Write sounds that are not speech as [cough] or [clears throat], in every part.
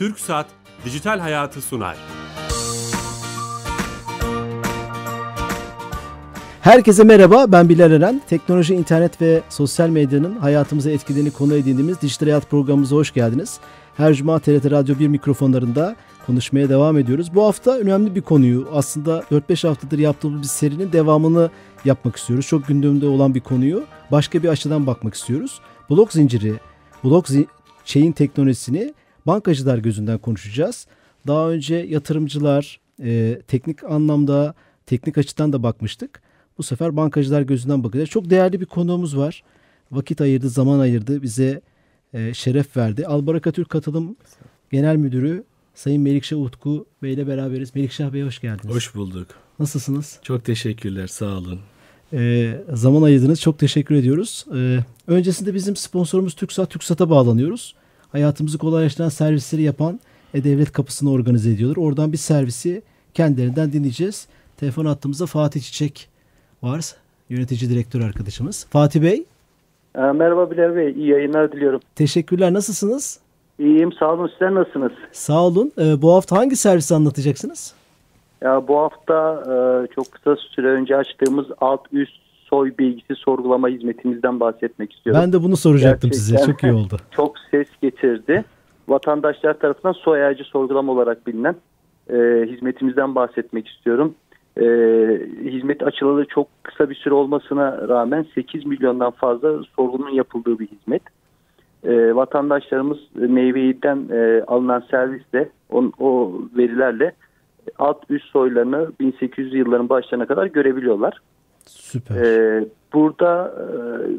Türk Saat Dijital Hayatı sunar. Herkese merhaba, ben Bilal Eren. Teknoloji, internet ve sosyal medyanın hayatımıza etkilerini konu edindiğimiz Dijital Hayat programımıza hoş geldiniz. Her cuma TRT Radyo 1 mikrofonlarında konuşmaya devam ediyoruz. Bu hafta önemli bir konuyu aslında 4-5 haftadır yaptığımız bir serinin devamını yapmak istiyoruz. Çok gündemde olan bir konuyu başka bir açıdan bakmak istiyoruz. Blok zinciri, blok zi chain teknolojisini bankacılar gözünden konuşacağız. Daha önce yatırımcılar e, teknik anlamda, teknik açıdan da bakmıştık. Bu sefer bankacılar gözünden bakacağız. Çok değerli bir konuğumuz var. Vakit ayırdı, zaman ayırdı, bize e, şeref verdi. Albaraka Türk Katılım Genel Müdürü Sayın Melikşah Utku Bey ile beraberiz. Melikşah Bey hoş geldiniz. Hoş bulduk. Nasılsınız? Çok teşekkürler, sağ olun. Ee, zaman ayırdınız. Çok teşekkür ediyoruz. Ee, öncesinde bizim sponsorumuz TürkSat, TürkSat'a bağlanıyoruz. Hayatımızı kolaylaştıran servisleri yapan E-Devlet kapısını organize ediyorlar. Oradan bir servisi kendilerinden dinleyeceğiz. Telefon attığımızda Fatih Çiçek var. Yönetici direktör arkadaşımız. Fatih Bey. Ee, merhaba Bilal Bey. İyi yayınlar diliyorum. Teşekkürler. Nasılsınız? İyiyim. Sağ olun. Sizler nasılsınız? Sağ olun. Ee, bu hafta hangi servisi anlatacaksınız? Ya bu hafta e, çok kısa süre önce açtığımız alt üst soy bilgisi sorgulama hizmetimizden bahsetmek istiyorum. Ben de bunu soracaktım Gerçekten size. Çok iyi oldu. [laughs] Çok ses getirdi. Vatandaşlar tarafından soy ağacı sorgulama olarak bilinen e, hizmetimizden bahsetmek istiyorum. E, hizmet açılalı çok kısa bir süre olmasına rağmen 8 milyondan fazla sorgunun yapıldığı bir hizmet. E, vatandaşlarımız meyveyden e, alınan servisle on, o verilerle alt üst soylarını 1800 yılların başlarına kadar görebiliyorlar. Süper. Ee, burada e,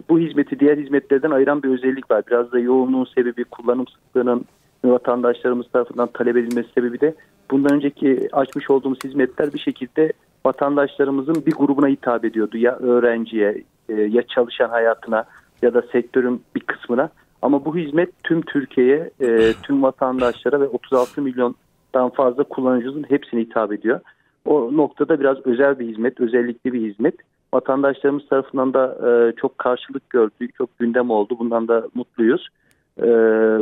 bu hizmeti diğer hizmetlerden ayıran bir özellik var. Biraz da yoğunluğun sebebi kullanım sıklığının vatandaşlarımız tarafından talep edilmesi sebebi de bundan önceki açmış olduğumuz hizmetler bir şekilde vatandaşlarımızın bir grubuna hitap ediyordu. Ya öğrenciye e, ya çalışan hayatına ya da sektörün bir kısmına. Ama bu hizmet tüm Türkiye'ye, e, tüm vatandaşlara ve 36 milyondan fazla kullanıcımızın hepsine hitap ediyor. O noktada biraz özel bir hizmet, özellikli bir hizmet. Vatandaşlarımız tarafından da e, çok karşılık gördü, çok gündem oldu. Bundan da mutluyuz. E,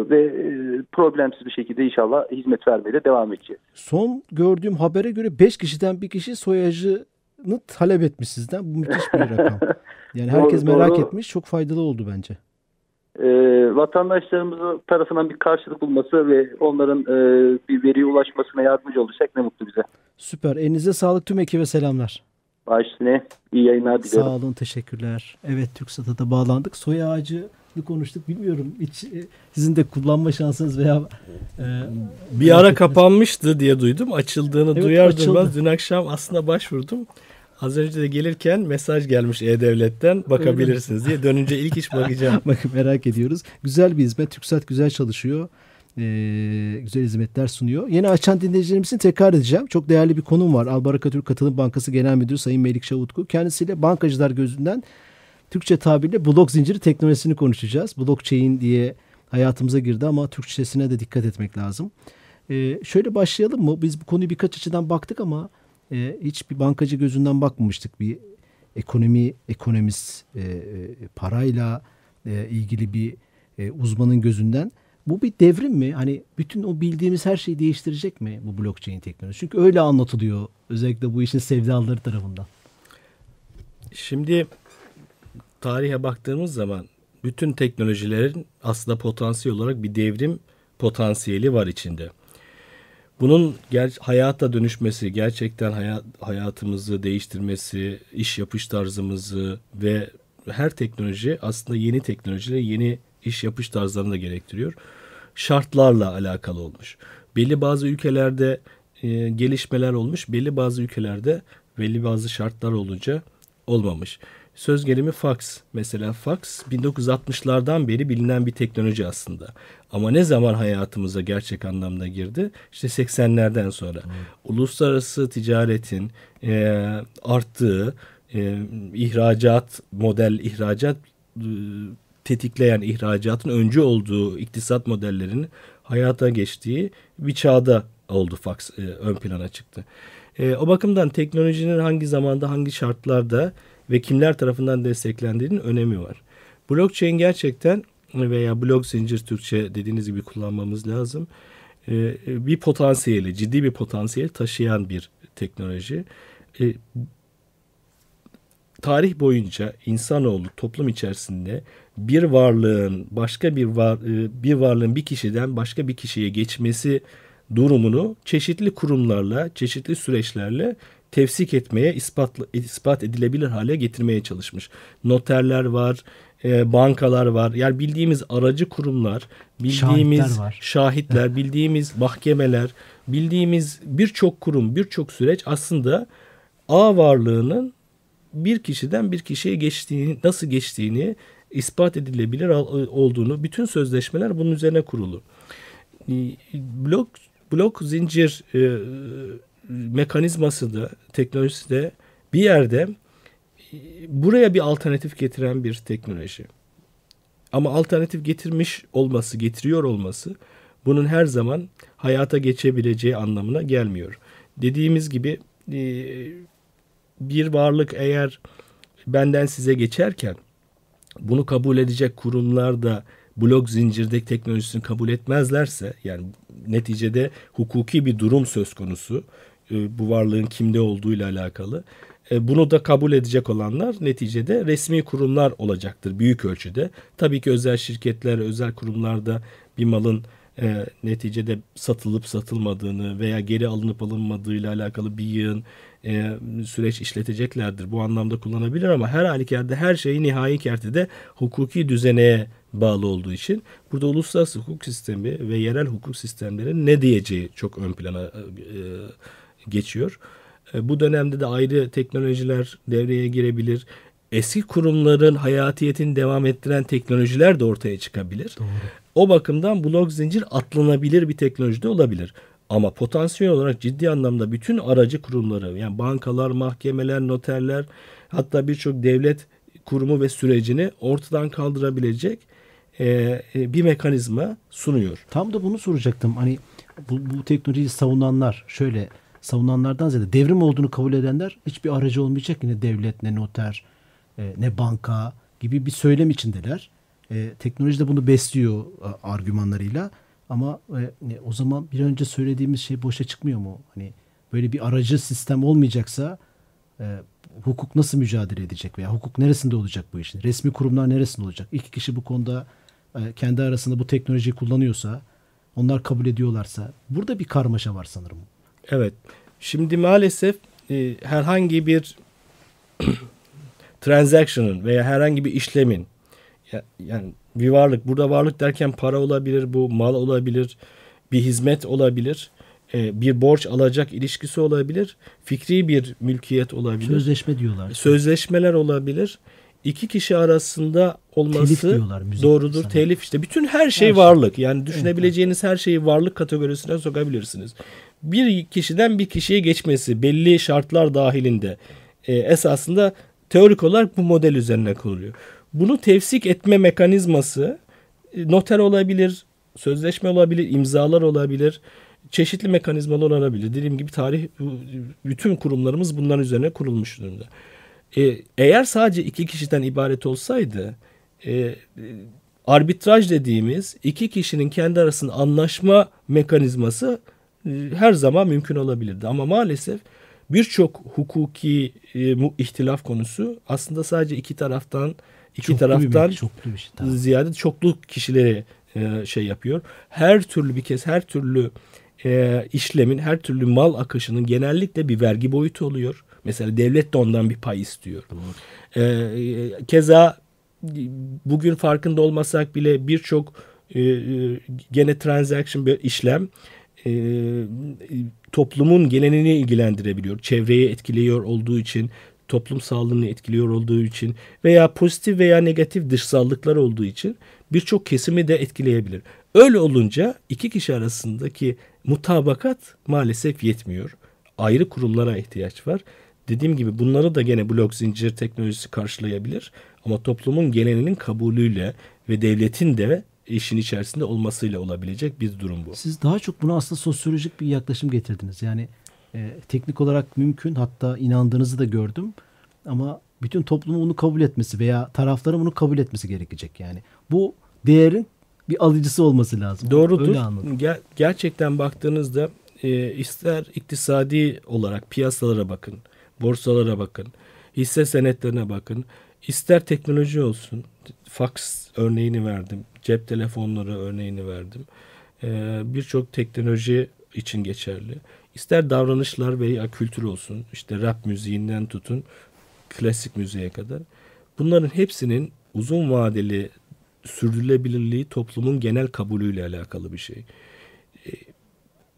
ve e, problemsiz bir şekilde inşallah hizmet vermeye de devam edeceğiz. Son gördüğüm habere göre 5 kişiden bir kişi soyacını talep etmiş sizden. Bu müthiş bir rakam. [laughs] Yani herkes Doğru, merak doğru. etmiş. Çok faydalı oldu bence. E, vatandaşlarımızın tarafından bir karşılık bulması ve onların e, bir veriye ulaşmasına yardımcı olacak ne mutlu bize. Süper. Elinize sağlık tüm ekibe selamlar. Baş üstüne iyi yayınlar diliyorum. Sağ olun. Teşekkürler. Evet TürkSat'a da bağlandık. Soy ağacı konuştuk. Bilmiyorum hiç e, sizin de kullanma şansınız veya e, Bir ara kapanmıştı diye duydum. Açıldığını Evet, duyar açıldı. duymaz dün akşam aslında başvurdum. Az önce de gelirken mesaj gelmiş E-Devlet'ten bakabilirsiniz diye. Dönünce ilk iş bakacağım. [laughs] Bakın merak ediyoruz. Güzel bir hizmet. TürkSat güzel çalışıyor. Ee, güzel hizmetler sunuyor. Yeni açan dinleyicilerim için tekrar edeceğim. Çok değerli bir konum var. Albaraka Türk Katılım Bankası Genel Müdürü Sayın Melikşah Utku. Kendisiyle bankacılar gözünden Türkçe tabirle blok zinciri teknolojisini konuşacağız. Blockchain diye hayatımıza girdi ama Türkçesine de dikkat etmek lazım. Ee, şöyle başlayalım mı? Biz bu konuyu birkaç açıdan baktık ama e, hiç bir bankacı gözünden bakmamıştık. Bir ekonomi, ekonomist, e, e, parayla e, ilgili bir e, uzmanın gözünden. Bu bir devrim mi? Hani bütün o bildiğimiz her şeyi değiştirecek mi bu blockchain teknolojisi? Çünkü öyle anlatılıyor özellikle bu işin sevdalıları tarafından. Şimdi tarihe baktığımız zaman bütün teknolojilerin aslında potansiyel olarak bir devrim potansiyeli var içinde. Bunun ger- hayata dönüşmesi, gerçekten hayat, hayatımızı değiştirmesi, iş yapış tarzımızı ve her teknoloji aslında yeni teknolojiler, yeni iş yapış tarzlarını da gerektiriyor. Şartlarla alakalı olmuş. Belli bazı ülkelerde e, gelişmeler olmuş, belli bazı ülkelerde belli bazı şartlar olunca olmamış. Söz gelimi fax. Mesela fax 1960'lardan beri bilinen bir teknoloji aslında. Ama ne zaman hayatımıza gerçek anlamda girdi? İşte 80'lerden sonra. Uluslararası ticaretin e, arttığı, e, ihracat, model ihracat e, tetikleyen ihracatın öncü olduğu iktisat modellerinin hayata geçtiği bir çağda oldu fax e, ön plana çıktı. E, o bakımdan teknolojinin hangi zamanda hangi şartlarda ve kimler tarafından desteklendiğinin önemi var. Blockchain gerçekten veya blok zincir Türkçe dediğiniz gibi kullanmamız lazım. e, bir potansiyeli, ciddi bir potansiyel taşıyan bir teknoloji. E, tarih boyunca insanoğlu toplum içerisinde bir varlığın başka bir var, e, bir varlığın bir kişiden başka bir kişiye geçmesi durumunu çeşitli kurumlarla, çeşitli süreçlerle tefsik etmeye, ispat, ispat edilebilir hale getirmeye çalışmış. Noterler var, e, bankalar var. Yani bildiğimiz aracı kurumlar, bildiğimiz şahitler, var. şahitler [laughs] bildiğimiz mahkemeler, bildiğimiz birçok kurum, birçok süreç aslında A varlığının bir kişiden bir kişiye geçtiğini, nasıl geçtiğini ispat edilebilir olduğunu, bütün sözleşmeler bunun üzerine kurulu. E, blok blok zincir e, mekanizması da teknolojisi de bir yerde e, buraya bir alternatif getiren bir teknoloji. Ama alternatif getirmiş olması, getiriyor olması bunun her zaman hayata geçebileceği anlamına gelmiyor. Dediğimiz gibi e, bir varlık eğer benden size geçerken bunu kabul edecek kurumlar da blok zincirdeki teknolojisini kabul etmezlerse yani neticede hukuki bir durum söz konusu e, bu varlığın kimde olduğuyla alakalı. E, bunu da kabul edecek olanlar neticede resmi kurumlar olacaktır büyük ölçüde. Tabii ki özel şirketler, özel kurumlarda bir malın e, neticede satılıp satılmadığını veya geri alınıp alınmadığıyla alakalı bir yığın e, süreç işleteceklerdir. Bu anlamda kullanabilir ama her halükarda her şeyi nihai kertede hukuki düzeneye bağlı olduğu için burada uluslararası hukuk sistemi ve yerel hukuk sistemleri ne diyeceği çok ön plana e, geçiyor. E, bu dönemde de ayrı teknolojiler devreye girebilir. Eski kurumların hayatiyetini devam ettiren teknolojiler de ortaya çıkabilir. Doğru. O bakımdan blok zincir atlanabilir bir teknoloji de olabilir. Ama potansiyel olarak ciddi anlamda bütün aracı kurumları yani bankalar, mahkemeler, noterler hatta birçok devlet kurumu ve sürecini ortadan kaldırabilecek e, e, bir mekanizma sunuyor. Tam da bunu soracaktım. Hani bu, bu teknolojiyi savunanlar şöyle savunanlardan ziyade devrim olduğunu kabul edenler hiçbir aracı olmayacak. Ne devlet ne noter e, ne banka gibi bir söylem içindeler. E, teknoloji de bunu besliyor argümanlarıyla. Ama e, o zaman bir önce söylediğimiz şey boşa çıkmıyor mu? Hani böyle bir aracı sistem olmayacaksa e, hukuk nasıl mücadele edecek veya hukuk neresinde olacak bu işin? Resmi kurumlar neresinde olacak? İki kişi bu konuda e, kendi arasında bu teknolojiyi kullanıyorsa, onlar kabul ediyorlarsa burada bir karmaşa var sanırım. Evet. Şimdi maalesef e, herhangi bir [clears throat] transaction'ın veya herhangi bir işlemin yani bir varlık burada varlık derken para olabilir bu mal olabilir bir hizmet olabilir e, bir borç alacak ilişkisi olabilir fikri bir mülkiyet olabilir sözleşme diyorlar sözleşmeler olabilir iki kişi arasında olması telif diyorlar, doğrudur sana. telif işte bütün her şey her varlık şey. yani düşünebileceğiniz evet. her şeyi varlık kategorisine sokabilirsiniz bir kişiden bir kişiye geçmesi belli şartlar dahilinde e, esasında teorik olarak bu model üzerine kuruluyor. Bunu tefsik etme mekanizması e, noter olabilir, sözleşme olabilir, imzalar olabilir, çeşitli mekanizmalar olabilir. Dediğim gibi tarih bütün kurumlarımız bunların üzerine kurulmuş durumda. E, eğer sadece iki kişiden ibaret olsaydı e, arbitraj dediğimiz iki kişinin kendi arasında anlaşma mekanizması e, her zaman mümkün olabilirdi. Ama maalesef birçok hukuki e, ihtilaf konusu aslında sadece iki taraftan iki çoklu taraftan bir, çoklu bir şey, tamam. ziyade çoklu kişileri e, şey yapıyor. Her türlü bir kez her türlü e, işlemin, her türlü mal akışının genellikle bir vergi boyutu oluyor. Mesela devlet de ondan bir pay istiyor. E, e, keza bugün farkında olmasak bile birçok e, e gene transaction bir işlem e, toplumun gelenini ilgilendirebiliyor. Çevreyi etkiliyor olduğu için, toplum sağlığını etkiliyor olduğu için veya pozitif veya negatif dışsallıklar olduğu için birçok kesimi de etkileyebilir. Öyle olunca iki kişi arasındaki mutabakat maalesef yetmiyor. Ayrı kurumlara ihtiyaç var. Dediğim gibi bunları da gene blok zincir teknolojisi karşılayabilir. Ama toplumun geleninin kabulüyle ve devletin de işin içerisinde olmasıyla olabilecek bir durum bu. Siz daha çok bunu aslında sosyolojik bir yaklaşım getirdiniz. Yani e, teknik olarak mümkün hatta inandığınızı da gördüm ama bütün toplumun bunu kabul etmesi veya tarafların bunu kabul etmesi gerekecek yani. Bu değerin bir alıcısı olması lazım. Doğrudur. Öyle anladım. Ger- gerçekten baktığınızda e, ister iktisadi olarak piyasalara bakın, borsalara bakın, hisse senetlerine bakın, ister teknoloji olsun, fax örneğini verdim, cep telefonları örneğini verdim. E, Birçok teknoloji için geçerli. İster davranışlar veya kültür olsun, işte rap müziğinden tutun, klasik müziğe kadar. Bunların hepsinin uzun vadeli sürdürülebilirliği toplumun genel kabulüyle alakalı bir şey. Ee,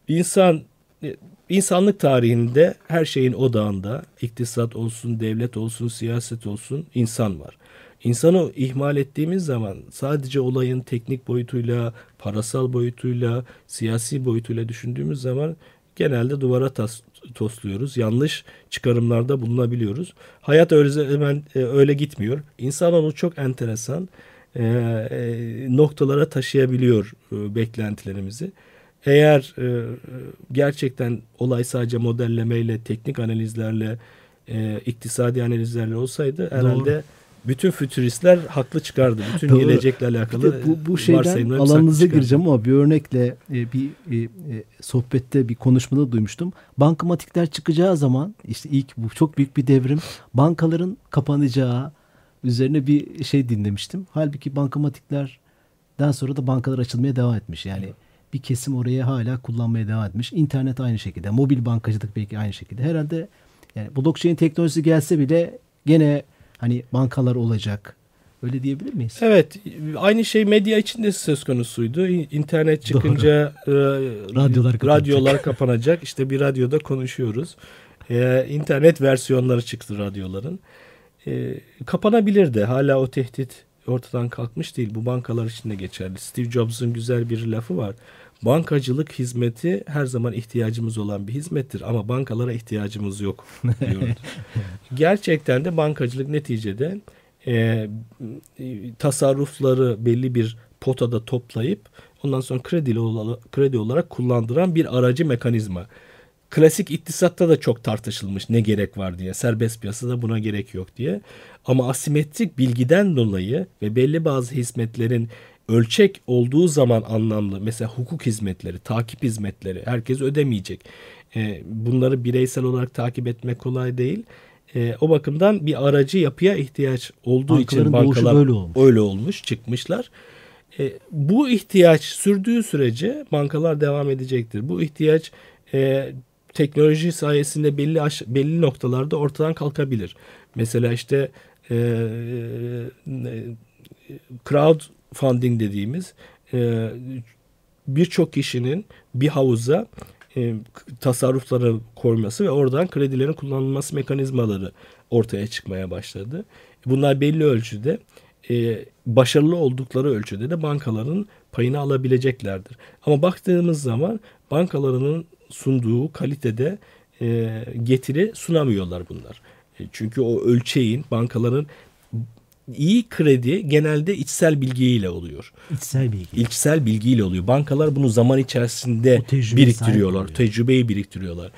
İnsan e, insanlık tarihinde her şeyin odağında iktisat olsun, devlet olsun, siyaset olsun insan var. İnsanı ihmal ettiğimiz zaman sadece olayın teknik boyutuyla, parasal boyutuyla, siyasi boyutuyla düşündüğümüz zaman genelde duvara tas, tosluyoruz. Yanlış çıkarımlarda bulunabiliyoruz. Hayat öyle hemen e, öyle gitmiyor. İnsan onu çok enteresan e, e, noktalara taşıyabiliyor e, beklentilerimizi. Eğer e, gerçekten olay sadece modellemeyle, teknik analizlerle, e, iktisadi analizlerle olsaydı herhalde bütün fütüristler haklı çıkardı. Bütün Doğru. gelecekle Bir alakalı de bu, bu şeyden alanınıza gireceğim ama bir örnekle e, bir e, e, sohbette bir konuşmada duymuştum. Bankamatikler çıkacağı zaman işte ilk bu çok büyük bir devrim. Bankaların kapanacağı üzerine bir şey dinlemiştim. Halbuki bankamatiklerden sonra da bankalar açılmaya devam etmiş. Yani bir kesim oraya hala kullanmaya devam etmiş. İnternet aynı şekilde. Mobil bankacılık belki aynı şekilde. Herhalde yani blockchain teknolojisi gelse bile gene hani bankalar olacak. Öyle diyebilir miyiz? Evet, aynı şey medya için de söz konusuydu. İnternet çıkınca e, Radyolar kapanacak. radyolar [laughs] kapanacak. İşte bir radyoda konuşuyoruz. E, internet versiyonları çıktı radyoların. E, kapanabilir de hala o tehdit ortadan kalkmış değil. Bu bankalar için de geçerli. Steve Jobs'un güzel bir lafı var. Bankacılık hizmeti her zaman ihtiyacımız olan bir hizmettir ama bankalara ihtiyacımız yok diyordu. [laughs] Gerçekten de bankacılık neticede e, tasarrufları belli bir potada toplayıp ondan sonra kredi, kredi olarak kullandıran bir aracı mekanizma. Klasik iktisatta da çok tartışılmış ne gerek var diye. Serbest piyasada buna gerek yok diye. Ama asimetrik bilgiden dolayı ve belli bazı hizmetlerin ölçek olduğu zaman anlamlı. Mesela hukuk hizmetleri, takip hizmetleri herkes ödemeyecek. E, bunları bireysel olarak takip etmek kolay değil. E, o bakımdan bir aracı yapıya ihtiyaç olduğu Bankaların için bankalar böyle olmuş. öyle olmuş, çıkmışlar. E, bu ihtiyaç sürdüğü sürece bankalar devam edecektir. Bu ihtiyaç e, teknoloji sayesinde belli aş- belli noktalarda ortadan kalkabilir. Mesela işte e, e, crowdfunding dediğimiz e, birçok kişinin bir havuza e, tasarrufları koyması ve oradan kredilerin kullanılması mekanizmaları ortaya çıkmaya başladı. Bunlar belli ölçüde e, başarılı oldukları ölçüde de bankaların payını alabileceklerdir. Ama baktığımız zaman bankalarının sunduğu kalitede e, getiri sunamıyorlar bunlar. Çünkü o ölçeğin bankaların iyi kredi genelde içsel bilgiyle oluyor. İçsel bilgi. İçsel bilgiyle oluyor. Bankalar bunu zaman içerisinde biriktiriyorlar. Tecrübeyi biriktiriyorlar.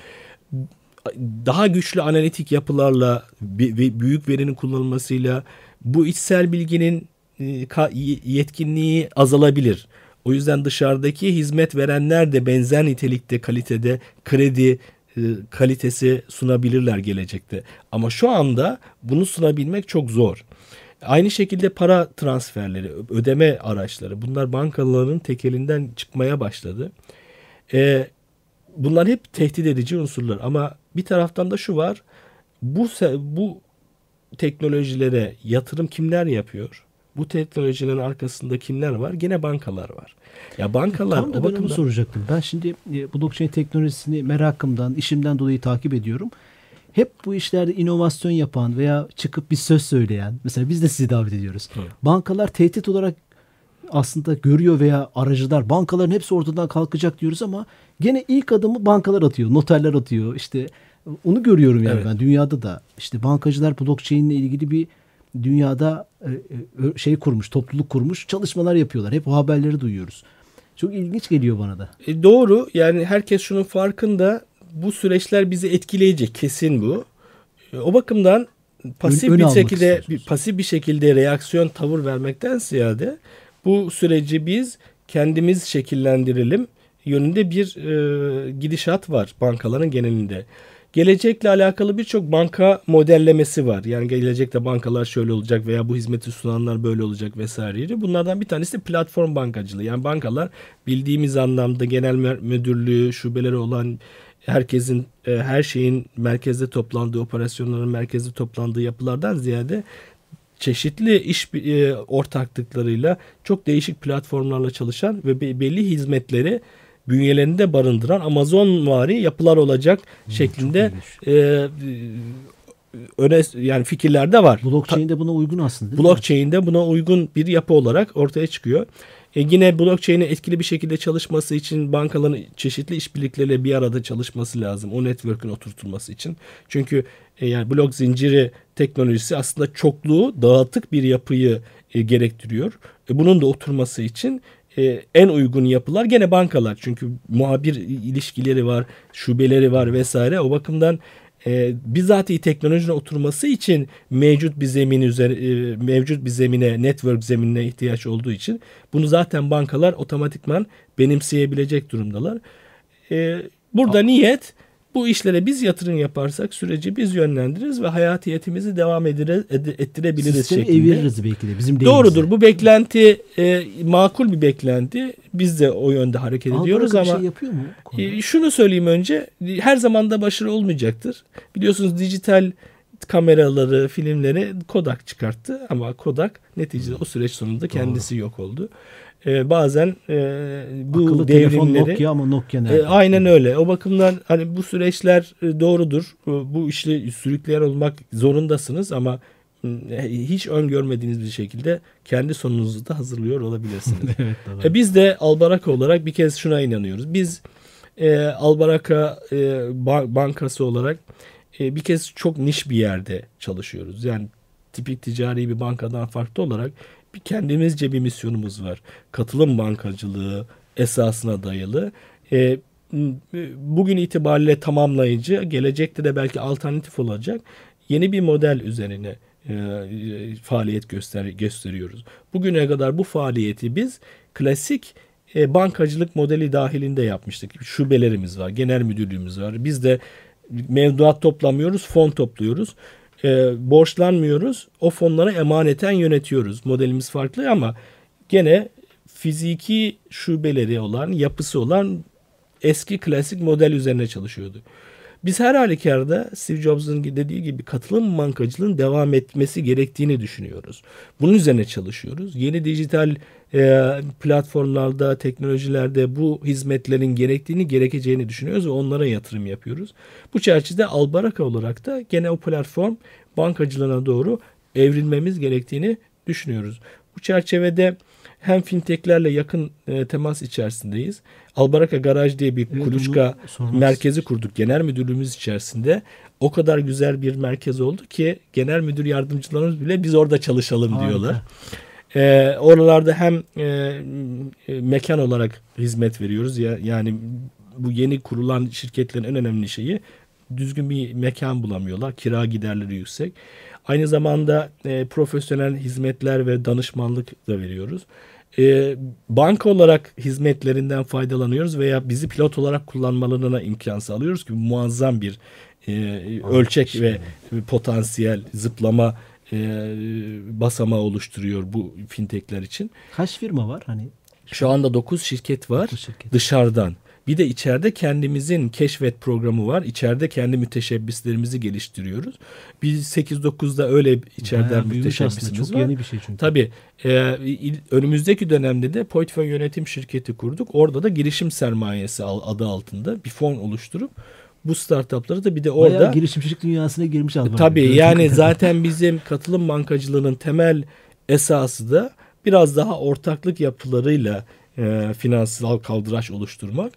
Daha güçlü analitik yapılarla ve büyük verinin kullanılmasıyla bu içsel bilginin e, yetkinliği azalabilir. O yüzden dışarıdaki hizmet verenler de benzer nitelikte, kalitede kredi e, kalitesi sunabilirler gelecekte. Ama şu anda bunu sunabilmek çok zor. Aynı şekilde para transferleri, ödeme araçları bunlar bankaların tekelinden çıkmaya başladı. Ee, bunlar hep tehdit edici unsurlar ama bir taraftan da şu var. Bu bu teknolojilere yatırım kimler yapıyor? Bu teknolojilerin arkasında kimler var? Gene bankalar var. Ya bankalar Tam da o bakımdan soracaktım. Ben şimdi e, blockchain teknolojisini merakımdan, işimden dolayı takip ediyorum. Hep bu işlerde inovasyon yapan veya çıkıp bir söz söyleyen, mesela biz de sizi davet ediyoruz. Bankalar tehdit olarak aslında görüyor veya aracılar bankaların hepsi ortadan kalkacak diyoruz ama gene ilk adımı bankalar atıyor, noterler atıyor. İşte onu görüyorum yani Evet. ben dünyada da. işte bankacılar blockchain ile ilgili bir dünyada e, e, şey kurmuş, topluluk kurmuş, çalışmalar yapıyorlar. Hep o haberleri duyuyoruz. Çok ilginç geliyor bana da. E, doğru. Yani herkes şunun farkında. Bu süreçler bizi etkileyecek kesin bu. O bakımdan pasif ön bir şekilde bir pasif bir şekilde reaksiyon tavır vermekten ziyade Bu süreci biz kendimiz şekillendirelim yönünde bir e, gidişat var bankaların genelinde. Gelecekle alakalı birçok banka modellemesi var. Yani gelecekte bankalar şöyle olacak veya bu hizmeti sunanlar böyle olacak vesaire. Bunlardan bir tanesi platform bankacılığı. Yani bankalar bildiğimiz anlamda genel müdürlüğü, şubeleri olan herkesin e, her şeyin merkezde toplandığı, operasyonların merkezde toplandığı yapılardan ziyade çeşitli iş e, ortaklıklarıyla çok değişik platformlarla çalışan ve belli hizmetleri bünyelerinde barındıran Amazon vari yapılar olacak hmm, şeklinde e, e, öne yani fikirlerde var. Blockchain'de buna uygun aslında. Blockchain'de buna uygun bir yapı olarak ortaya çıkıyor. E yine blockchain'in etkili bir şekilde çalışması için bankaların çeşitli işbirlikleriyle bir arada çalışması lazım. O network'ün oturtulması için. Çünkü e, yani blok zinciri teknolojisi aslında çokluğu dağıtık bir yapıyı e, gerektiriyor. E, bunun da oturması için e, en uygun yapılar gene bankalar. Çünkü muhabir ilişkileri var, şubeleri var vesaire. O bakımdan e, bizatihi teknolojinin oturması için mevcut bir zemin üzeri e, mevcut bir zemine, network zeminine ihtiyaç olduğu için bunu zaten bankalar otomatikman benimseyebilecek durumdalar. E, burada niyet bu işlere biz yatırım yaparsak süreci biz yönlendiririz ve hayatiyetimizi devam edire, ettirebiliriz Sistemi şeklinde. eviririz belki de bizim Doğrudur. Bu beklenti e, makul bir beklenti. Biz de o yönde hareket ediyoruz ama şey yapıyor mu? E, şunu söyleyeyim önce. Her zaman da başarılı olmayacaktır. Biliyorsunuz dijital kameraları, filmleri Kodak çıkarttı ama Kodak neticede o süreç sonunda kendisi Doğru. yok oldu e, bazen e, bu Akıllı devrimleri Nokia ama Nokia nerede? E, aynen öyle. O bakımdan hani bu süreçler e, doğrudur. Bu işi sürükleyen olmak zorundasınız ama e, hiç öngörmediğiniz bir şekilde kendi sonunuzu da hazırlıyor olabilirsiniz. [laughs] evet, e, biz de Albaraka olarak bir kez şuna inanıyoruz. Biz e, Albaraka e, bankası olarak e, bir kez çok niş bir yerde çalışıyoruz. Yani tipik ticari bir bankadan farklı olarak bir kendimizce bir misyonumuz var. Katılım bankacılığı esasına dayalı. E, bugün itibariyle tamamlayıcı, gelecekte de belki alternatif olacak yeni bir model üzerine e, faaliyet göster gösteriyoruz. Bugüne kadar bu faaliyeti biz klasik e, bankacılık modeli dahilinde yapmıştık. Şubelerimiz var, genel müdürlüğümüz var. Biz de mevduat toplamıyoruz, fon topluyoruz e, borçlanmıyoruz. O fonları emaneten yönetiyoruz. Modelimiz farklı ama gene fiziki şubeleri olan, yapısı olan eski klasik model üzerine çalışıyordu. Biz her halükarda Steve Jobs'un dediği gibi katılım bankacılığın devam etmesi gerektiğini düşünüyoruz. Bunun üzerine çalışıyoruz. Yeni dijital e, platformlarda, teknolojilerde bu hizmetlerin gerektiğini, gerekeceğini düşünüyoruz ve onlara yatırım yapıyoruz. Bu çerçevede Albaraka olarak da gene o platform bankacılığına doğru evrilmemiz gerektiğini düşünüyoruz. Bu çerçevede hem fintechlerle yakın e, temas içerisindeyiz. Albaraka Garaj diye bir evet, kuluçka merkezi kurduk genel müdürlüğümüz içerisinde. O kadar güzel bir merkez oldu ki genel müdür yardımcılarımız bile biz orada çalışalım Harika. diyorlar. Ee, oralarda hem e, e, mekan olarak hizmet veriyoruz ya yani bu yeni kurulan şirketlerin en önemli şeyi düzgün bir mekan bulamıyorlar. Kira giderleri yüksek. Aynı zamanda e, profesyonel hizmetler ve danışmanlık da veriyoruz. E, banka olarak hizmetlerinden faydalanıyoruz veya bizi pilot olarak kullanmalarına imkan sağlıyoruz ki muazzam bir e, ölçek ve potansiyel zıplama e, basamağı oluşturuyor bu fintechler için. Kaç firma var hani? Şu anda 9 şirket var şirket. dışarıdan. Bir de içeride kendimizin keşfet programı var. İçeride kendi müteşebbislerimizi geliştiriyoruz. Biz 8-9'da öyle içeriden müteşebbisimiz Çok var. yeni bir şey çünkü. Tabii. E, önümüzdeki dönemde de portföy yönetim şirketi kurduk. Orada da girişim sermayesi adı altında bir fon oluşturup bu startupları da bir de orada Bayağı girişimcilik dünyasına girmiş almak. Tabii yani zaten bizim katılım bankacılığının temel esası da biraz daha ortaklık yapılarıyla e, finansal kaldıraç oluşturmak.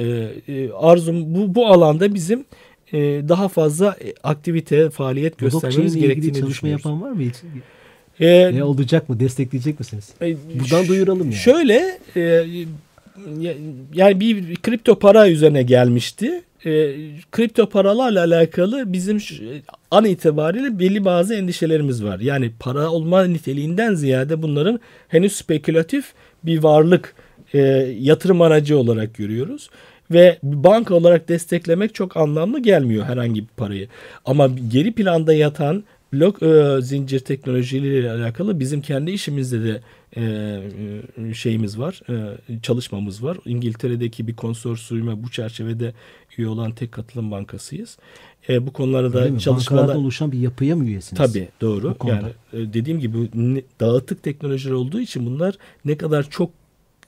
E, e, arzum bu bu alanda bizim e, daha fazla aktivite, faaliyet göstermemiz gerektiğini çalışma yapan var mı hiç? Ee, ne olacak mı? Destekleyecek misiniz? E, Buradan duyuralım yani. Şöyle e, yani bir kripto para üzerine gelmişti. e, kripto paralarla alakalı bizim şu, an itibariyle belli bazı endişelerimiz var. Yani para olma niteliğinden ziyade bunların henüz spekülatif bir varlık e, yatırım aracı olarak görüyoruz. Ve banka olarak desteklemek çok anlamlı gelmiyor herhangi bir parayı. Ama geri planda yatan blok e, zincir teknolojileriyle alakalı bizim kendi işimizde de e, e, şeyimiz var, e, çalışmamız var. İngiltere'deki bir konsorsiyuma bu çerçevede üye olan tek katılım bankasıyız. E, bu konularda mi? çalışmalar... Bankalardan oluşan bir yapıya mı üyesiniz? Tabii doğru. Yani dediğim gibi dağıtık teknolojiler olduğu için bunlar ne kadar çok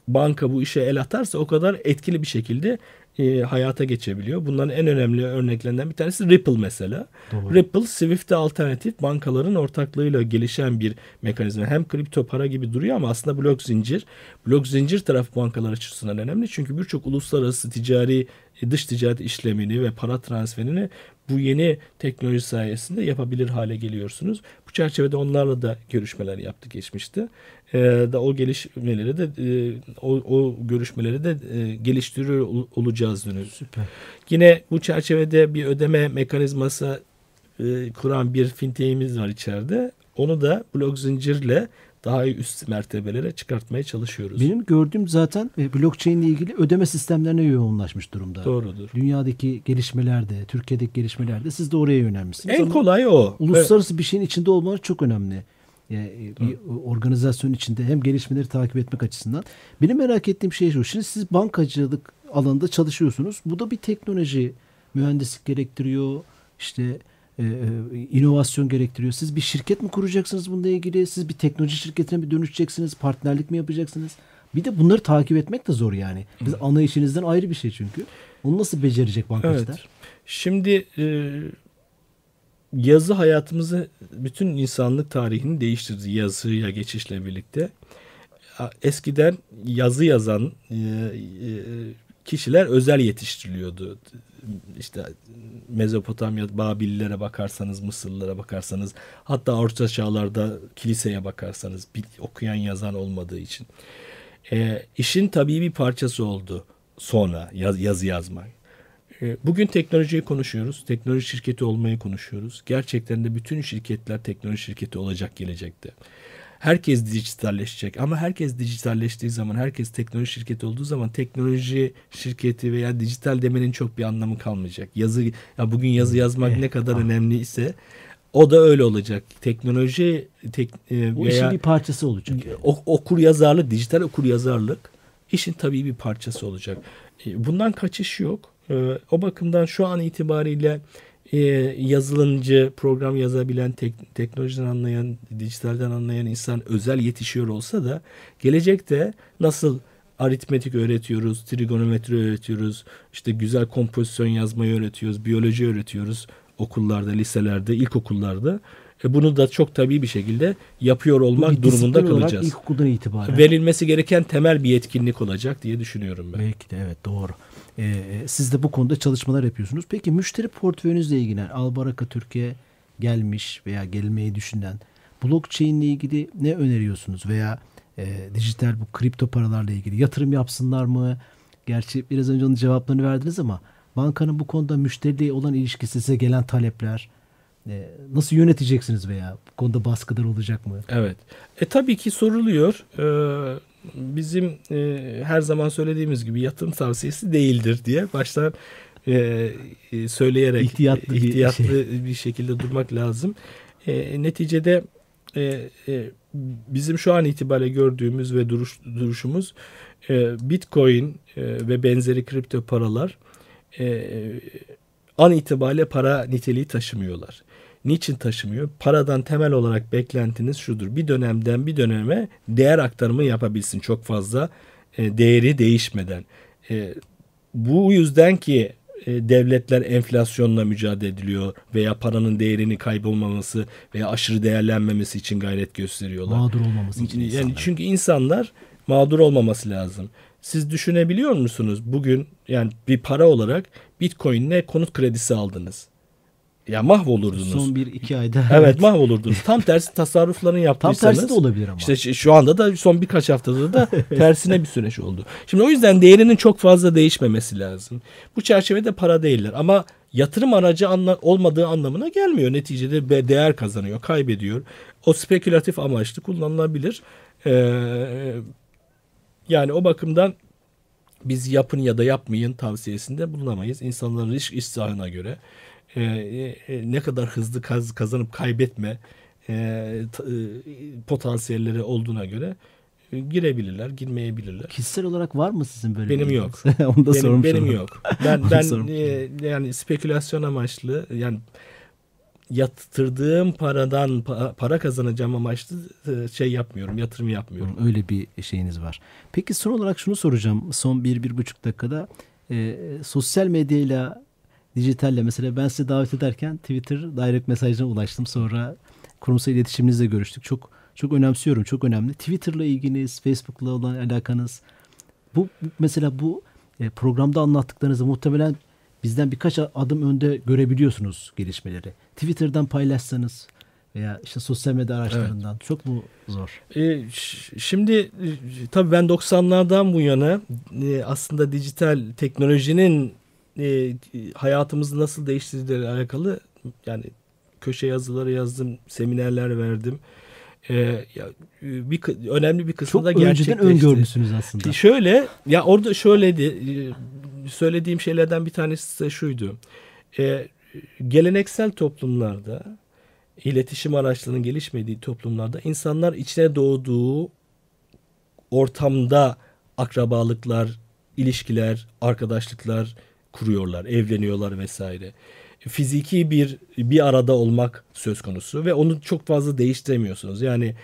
banka bu işe el atarsa o kadar etkili bir şekilde e, hayata geçebiliyor. Bunların en önemli örneklerinden bir tanesi Ripple mesela. Doğru. Ripple Swift'e alternatif bankaların ortaklığıyla gelişen bir mekanizma. Hem kripto para gibi duruyor ama aslında blok zincir. Blok zincir tarafı bankalar açısından önemli. Çünkü birçok uluslararası ticari e, dış ticaret işlemini ve para transferini bu yeni teknoloji sayesinde yapabilir hale geliyorsunuz. Bu çerçevede onlarla da görüşmeler yaptık geçmişte. Ee, da o gelişmeleri de e, o, o görüşmeleri de e, geliştiriyor ol- olacağız dönüyoruz. Süper. Yine bu çerçevede bir ödeme mekanizması e, kuran bir fintech'imiz var içeride. Onu da blok zincirle daha iyi üst mertebelere çıkartmaya çalışıyoruz. Benim gördüğüm zaten e, blockchain ile ilgili ödeme sistemlerine yoğunlaşmış durumda. Doğrudur. Dünyadaki gelişmelerde, Türkiye'deki gelişmelerde siz de oraya yönelmişsiniz. En Ama kolay o. Uluslararası bir şeyin içinde olmanız çok önemli. Yani e, bir organizasyon içinde hem gelişmeleri takip etmek açısından. Benim merak ettiğim şey şu. Şimdi siz bankacılık alanında çalışıyorsunuz. Bu da bir teknoloji, mühendislik gerektiriyor. İşte e, e, inovasyon gerektiriyor. Siz bir şirket mi kuracaksınız bununla ilgili? Siz bir teknoloji şirketine mi dönüşeceksiniz? Partnerlik mi yapacaksınız? Bir de bunları takip etmek de zor yani. Biz ana işinizden ayrı bir şey çünkü. Onu nasıl becerecek bankacılar? Evet. Şimdi e, yazı hayatımızı bütün insanlık tarihini değiştirdi yazıya geçişle birlikte. Eskiden yazı yazan e, e, kişiler özel yetiştiriliyordu. İşte Mezopotamya, Babillilere bakarsanız, Mısırlılara bakarsanız, hatta Orta Çağlarda kiliseye bakarsanız okuyan yazan olmadığı için. E, işin tabii bir parçası oldu sonra yaz, yazı yazmak. E, Bugün teknolojiyi konuşuyoruz. Teknoloji şirketi olmayı konuşuyoruz. Gerçekten de bütün şirketler teknoloji şirketi olacak gelecekte. Herkes dijitalleşecek ama herkes dijitalleştiği zaman, herkes teknoloji şirketi olduğu zaman teknoloji şirketi veya dijital demenin çok bir anlamı kalmayacak. Yazı ya bugün yazı yazmak ne kadar önemli ise o da öyle olacak. Teknoloji tek, e, O veya işin bir parçası olacak. yani. o- okur yazarlık, dijital okur yazarlık işin tabii bir parçası olacak. E, Bundan kaçış yok. E, O bakımdan şu an itibariyle e, yazılımcı, program yazabilen, tek, teknolojiden anlayan, dijitalden anlayan insan özel yetişiyor olsa da gelecekte nasıl aritmetik öğretiyoruz, trigonometri öğretiyoruz, işte güzel kompozisyon yazmayı öğretiyoruz, biyoloji öğretiyoruz okullarda, liselerde, ilkokullarda. E bunu da çok tabii bir şekilde yapıyor Bu olmak bir durumunda kalacağız. ilkokuldan itibaren. Verilmesi gereken temel bir yetkinlik olacak diye düşünüyorum ben. Belki de evet doğru. Ee, siz de bu konuda çalışmalar yapıyorsunuz. Peki müşteri portföyünüzle ilgili Albaraka Türkiye gelmiş veya gelmeyi düşünen blockchain ile ilgili ne öneriyorsunuz veya e, dijital bu kripto paralarla ilgili yatırım yapsınlar mı? Gerçi biraz önce onun cevaplarını verdiniz ama bankanın bu konuda müşteriyle olan ilişkisi size gelen talepler e, nasıl yöneteceksiniz veya bu konuda baskılar olacak mı? Evet. E tabii ki soruluyor. Ee, bizim e, her zaman söylediğimiz gibi yatırım tavsiyesi değildir diye baştan e, e, söyleyerek İhtiyatlı bir ihtiyatlı şey. bir şekilde durmak lazım. E, neticede e, e, bizim şu an itibariyle gördüğümüz ve duruş, duruşumuz e, Bitcoin e, ve benzeri kripto paralar e, an itibariyle para niteliği taşımıyorlar. Niçin taşımıyor? Paradan temel olarak beklentiniz şudur. Bir dönemden bir döneme değer aktarımı yapabilsin çok fazla e, değeri değişmeden. E, bu yüzden ki e, devletler enflasyonla mücadele ediliyor veya paranın değerini kaybolmaması veya aşırı değerlenmemesi için gayret gösteriyorlar. Mağdur olmaması için Yani insanlar. çünkü insanlar mağdur olmaması lazım. Siz düşünebiliyor musunuz bugün yani bir para olarak Bitcoin'le konut kredisi aldınız. ya mahvolurdunuz. Son bir iki ayda. Evet mahvolurdunuz. Tam tersi tasarruflarını Tam yaptıysanız. tersi de olabilir ama. İşte şu anda da son birkaç haftada da [laughs] tersine bir süreç oldu. Şimdi o yüzden değerinin çok fazla değişmemesi lazım. Bu çerçevede para değiller ama yatırım aracı anla- olmadığı anlamına gelmiyor. Neticede değer kazanıyor, kaybediyor. O spekülatif amaçlı kullanılabilir. Ee, yani o bakımdan biz yapın ya da yapmayın tavsiyesinde bulunamayız. İnsanların risk iştahına göre e, e, ne kadar hızlı kaz, kazanıp kaybetme e, t- e, potansiyelleri olduğuna göre e, girebilirler, girmeyebilirler. Kişisel olarak var mı sizin böyle? Benim yok. [laughs] Onu da benim, sormuş benim yok. Ben [laughs] ben e, yani spekülasyon amaçlı yani yatırdığım paradan pa- para kazanacağım amaçlı e, şey yapmıyorum, yatırım yapmıyorum. Öyle bir şeyiniz var. Peki son olarak şunu soracağım. Son bir, bir buçuk dakikada. Ee, sosyal medyayla, dijitalle mesela ben size davet ederken Twitter direct mesajına ulaştım. Sonra kurumsal iletişiminizle görüştük. Çok çok önemsiyorum. Çok önemli. Twitter'la ilginiz, Facebook'la olan alakanız. Bu, bu mesela bu e, programda anlattıklarınızı muhtemelen bizden birkaç adım önde görebiliyorsunuz gelişmeleri. Twitter'dan paylaşsanız veya işte sosyal medya araçlarından çok mu zor? E, şimdi e, tabii ben 90'lardan bu yana e, aslında dijital teknolojinin e, hayatımızı nasıl değiştirdiğiyle alakalı yani köşe yazıları yazdım, seminerler verdim. E, ya, e, bir önemli bir kısmı Çok önceden öngörmüşsünüz aslında. Şöyle ya orada şöyleydi e, söylediğim şeylerden bir tanesi de şuydu. E, geleneksel toplumlarda iletişim araçlarının gelişmediği toplumlarda insanlar içine doğduğu ortamda akrabalıklar, ilişkiler, arkadaşlıklar kuruyorlar, evleniyorlar vesaire. Fiziki bir bir arada olmak söz konusu ve onu çok fazla değiştiremiyorsunuz. Yani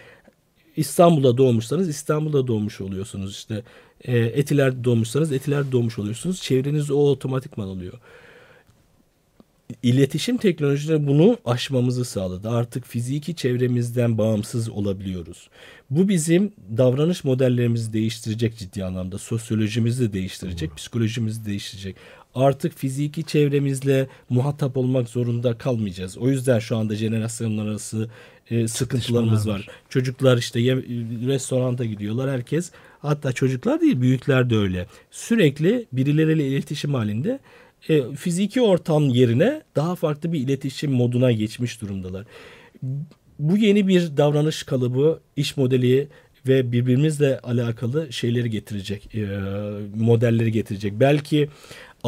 İstanbul'da doğmuşsanız İstanbul'da doğmuş oluyorsunuz. İşte e, Etiler'de doğmuşsanız Etiler'de doğmuş oluyorsunuz. Çevreniz o otomatikman oluyor. İletişim teknolojileri bunu aşmamızı sağladı. Artık fiziki çevremizden bağımsız olabiliyoruz. Bu bizim davranış modellerimizi değiştirecek ciddi anlamda. Sosyolojimizi de değiştirecek, psikolojimizi de değiştirecek. Artık fiziki çevremizle muhatap olmak zorunda kalmayacağız. O yüzden şu anda jenerasyon arası e, sıkıntılarımız var. Çocuklar işte ye, restoranta gidiyorlar herkes. Hatta çocuklar değil büyükler de öyle. Sürekli birileriyle iletişim halinde e, fiziki ortam yerine daha farklı bir iletişim moduna geçmiş durumdalar. Bu yeni bir davranış kalıbı, iş modeli ve birbirimizle alakalı şeyleri getirecek, e, modelleri getirecek. Belki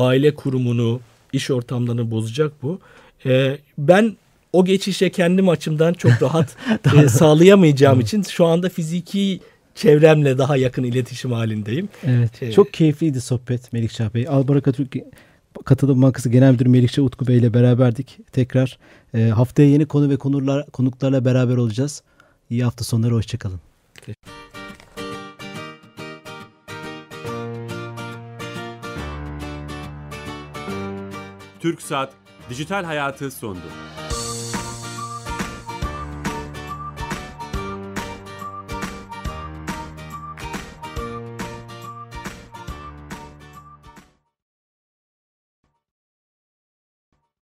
aile kurumunu, iş ortamlarını bozacak bu. E, ben o geçişe kendim açımdan çok [laughs] rahat e, sağlayamayacağım için şu anda fiziki çevremle daha yakın iletişim halindeyim. Evet. Şey- Çok keyifliydi sohbet Melikşah Bey. Albaraka Türk Katılım Bankası Genel Müdürü Melikşah Utku Bey ile beraberdik. Tekrar e, haftaya yeni konu ve konuklar, konuklarla beraber olacağız. İyi hafta sonları, hoşçakalın. Türk Saat Dijital Hayatı sondu.